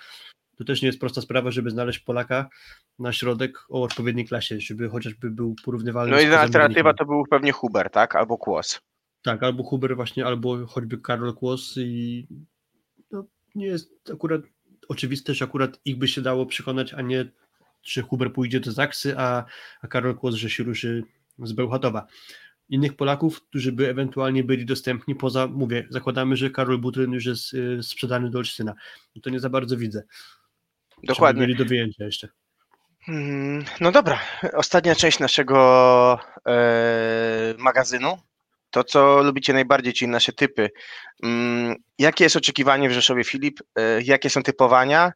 To też nie jest prosta sprawa, żeby znaleźć Polaka na środek o odpowiedniej klasie, żeby chociażby był porównywalny No i alternatywa to był pewnie Huber, tak? Albo Kłos. Tak, albo Huber właśnie, albo choćby Karol Kłos i no, nie jest akurat oczywiste, że akurat ich by się dało przekonać, a nie czy Huber pójdzie do Zaksy, a, a Karol Kłos, że się ruszy z Bełchatowa. Innych Polaków, którzy by ewentualnie byli dostępni, poza, mówię, zakładamy, że Karol Butryn już jest y, sprzedany do Olsztyna. I to nie za bardzo widzę. Dokładnie. byli do wyjęcia jeszcze. Mm, No dobra, ostatnia część naszego e, magazynu. To, co lubicie najbardziej, czyli nasze typy. Mm, jakie jest oczekiwanie w Rzeszowie, Filip? E, jakie są typowania?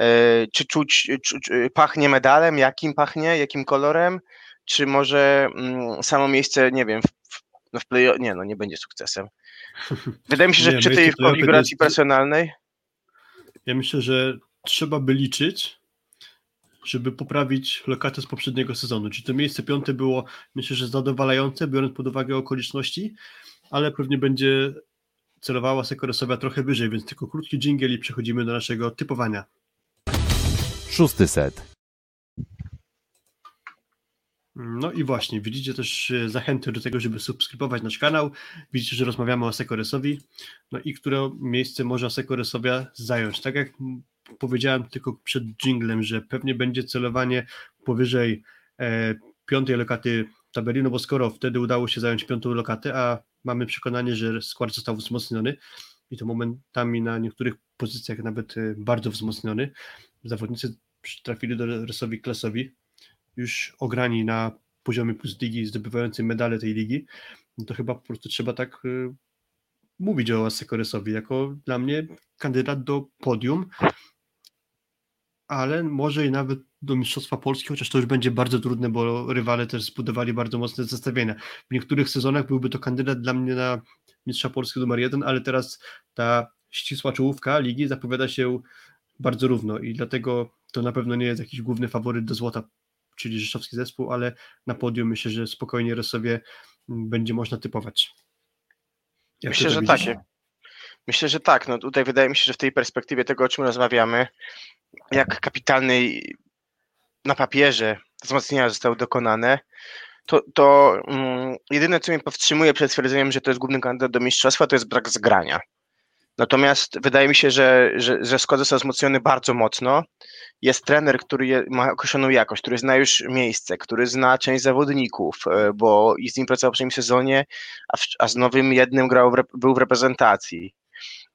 E, czy czuć, czu, pachnie medalem? Jakim pachnie? Jakim kolorem? Czy może mm, samo miejsce, nie wiem, w, w, no w play nie, no nie będzie sukcesem. Wydaje mi się, że Nie, przy tej konfiguracji jest- personalnej Ja myślę, że trzeba by liczyć, żeby poprawić lokatę z poprzedniego sezonu. Czyli to miejsce piąte było, myślę, że zadowalające, biorąc pod uwagę okoliczności, ale pewnie będzie celowała Sekoresowa trochę wyżej, więc tylko krótki dżingiel i przechodzimy do naszego typowania. Szósty set. No i właśnie, widzicie też e, zachęty do tego, żeby subskrybować nasz kanał. Widzicie, że rozmawiamy o Sekoresowi. No i które miejsce może Sekoresowia zająć. Tak jak powiedziałem tylko przed jinglem, że pewnie będzie celowanie powyżej e, piątej lokaty tabeli, no bo skoro wtedy udało się zająć piątą lokatę, a mamy przekonanie, że skład został wzmocniony i to momentami na niektórych pozycjach nawet e, bardzo wzmocniony, zawodnicy trafili do Resowi klasowi, już ograni na poziomie plus ligi, zdobywający medale tej ligi, no to chyba po prostu trzeba tak y, mówić o Sekoresowi jako dla mnie kandydat do podium, ale może i nawet do Mistrzostwa Polski, chociaż to już będzie bardzo trudne, bo rywale też zbudowali bardzo mocne zestawienia. W niektórych sezonach byłby to kandydat dla mnie na Mistrza Polski numer jeden, ale teraz ta ścisła czołówka ligi zapowiada się bardzo równo i dlatego to na pewno nie jest jakiś główny faworyt do złota czyli rzeszowski zespół, ale na podium myślę, że spokojnie Rosowie będzie można typować. Jak Myślę, że widzisz? tak. Myślę, że tak. No tutaj wydaje mi się, że w tej perspektywie tego, o czym rozmawiamy, jak kapitalnej na papierze wzmocnienia zostały dokonane, to, to mm, jedyne, co mnie powstrzymuje przed stwierdzeniem, że to jest główny kandydat do mistrzostwa, to jest brak zgrania. Natomiast wydaje mi się, że, że, że skład został wzmocniony bardzo mocno. Jest trener, który je, ma określoną jakość, który zna już miejsce, który zna część zawodników, e, bo i z nim pracował w poprzednim sezonie, a, w, a z nowym jednym grał w, był w reprezentacji.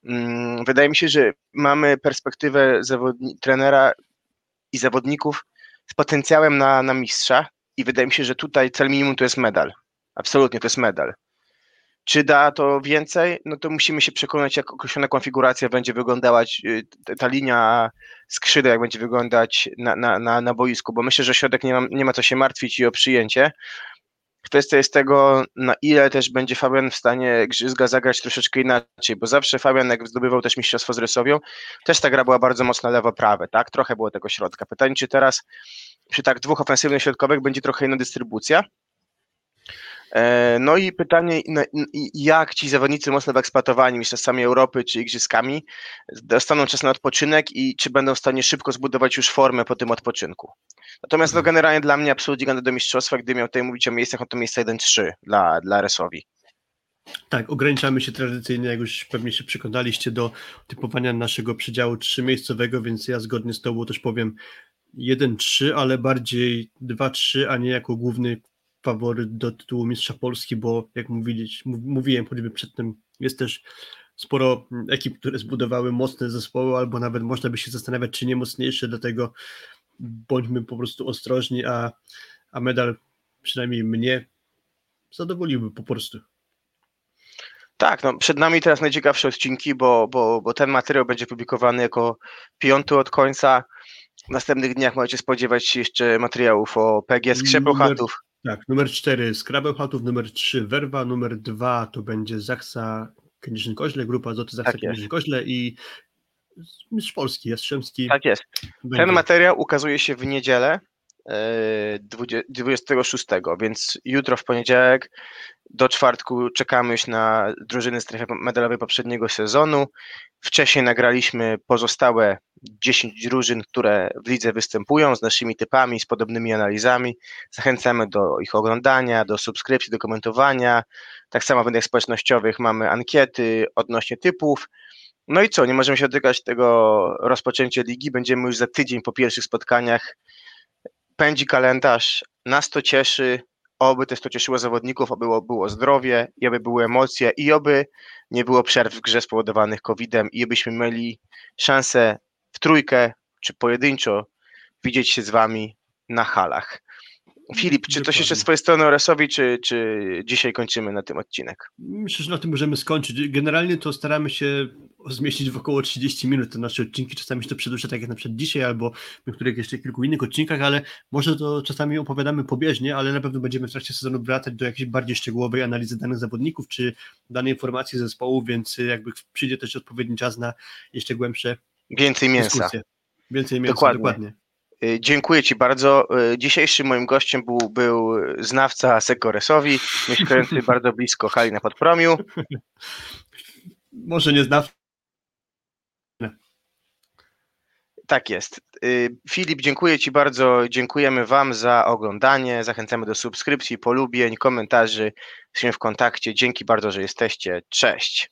Mm, Wydaje mi się, że mamy perspektywę zawodni- trenera i zawodników z potencjałem na, na mistrza i wydaje mi się, że tutaj cel minimum to jest medal. Absolutnie, to jest medal. Czy da to więcej? No to musimy się przekonać, jak określona konfiguracja będzie wyglądać, y, ta linia skrzydeł, jak będzie wyglądać na, na, na, na boisku, bo myślę, że środek nie ma, nie ma co się martwić i o przyjęcie. Kwestia jest tego, na ile też będzie Fabian w stanie Grzyzga zagrać troszeczkę inaczej, bo zawsze Fabian, jak zdobywał też mistrzostwo z Rysowią, też ta gra była bardzo mocna lewo-prawe, tak? Trochę było tego środka. Pytanie, czy teraz przy tak dwóch ofensywnych środkowych będzie trochę inna dystrybucja? E, no i pytanie, jak ci zawodnicy mocno wyeksploatowani mistrzostwami Europy czy igrzyskami dostaną czas na odpoczynek i czy będą w stanie szybko zbudować już formę po tym odpoczynku. Natomiast no, mhm. generalnie dla mnie absolutnie ganda do mistrzostwa, gdy miał tutaj mówić o miejscach, no to miejsce 1-3 dla, dla Resowi. Tak, ograniczamy się tradycyjnie, jak już pewnie się przekonaliście, do typowania naszego przedziału trzymiejscowego, więc ja zgodnie z Tobą też powiem 1-3, ale bardziej 2-3, a nie jako główny faworyt do tytułu mistrza Polski, bo jak mówiliśmy, mówiłem choćby przedtem, jest też sporo ekip, które zbudowały mocne zespoły, albo nawet można by się zastanawiać, czy nie mocniejsze, dlatego bądźmy po prostu ostrożni, a, a medal przynajmniej mnie zadowoliłby po prostu. Tak, no przed nami teraz najciekawsze odcinki, bo, bo, bo ten materiał będzie publikowany jako piąty od końca. W następnych dniach możecie spodziewać się jeszcze materiałów o PG Skrzepełchatów. Tak, numer 4 Skrabelchatów, numer 3 Werwa, numer 2 to będzie Zachsa Kędzierzyn-Koźle, grupa Azoty Zachsa tak Kędzierzyn-Koźle i Mistrz Polski, Jastrzębski. Tak jest. Będzie. Ten materiał ukazuje się w niedzielę 26, e, więc jutro w poniedziałek do czwartku czekamy już na drużyny strefy medalowej poprzedniego sezonu. Wcześniej nagraliśmy pozostałe 10 drużyn, które w lidze występują z naszymi typami, z podobnymi analizami. Zachęcamy do ich oglądania, do subskrypcji, do komentowania. Tak samo w mediach społecznościowych mamy ankiety odnośnie typów. No i co, nie możemy się dotykać tego rozpoczęcia ligi. Będziemy już za tydzień po pierwszych spotkaniach. Pędzi kalendarz, nas to cieszy, oby też to cieszyło zawodników, oby było, było zdrowie, i oby były emocje, i oby nie było przerw w grze spowodowanych COVID-em, i obyśmy mieli szansę w trójkę czy pojedynczo widzieć się z wami na halach. Filip, czy coś jeszcze z Twojej strony Oresowi, czy, czy dzisiaj kończymy na tym odcinek? Myślę, że na tym możemy skończyć. Generalnie to staramy się zmieścić w około 30 minut te nasze odcinki. Czasami się to przedłuża, tak jak na przykład dzisiaj, albo w niektórych jeszcze kilku innych odcinkach, ale może to czasami opowiadamy pobieżnie, ale na pewno będziemy w trakcie sezonu wracać do jakiejś bardziej szczegółowej analizy danych zawodników, czy danej informacji zespołu, więc jakby przyjdzie też odpowiedni czas na jeszcze głębsze Więcej mięsa. Dyskusje. Więcej mięsa, dokładnie. dokładnie. Y, dziękuję Ci bardzo. Y, dzisiejszym moim gościem był, był znawca Sekoresowi, mieszkający bardzo blisko hali na Podpromiu. Może nie znawca. Tak jest. Y, Filip, dziękuję Ci bardzo. Dziękujemy Wam za oglądanie. Zachęcamy do subskrypcji, polubień, komentarzy. Jesteśmy w kontakcie. Dzięki bardzo, że jesteście. Cześć.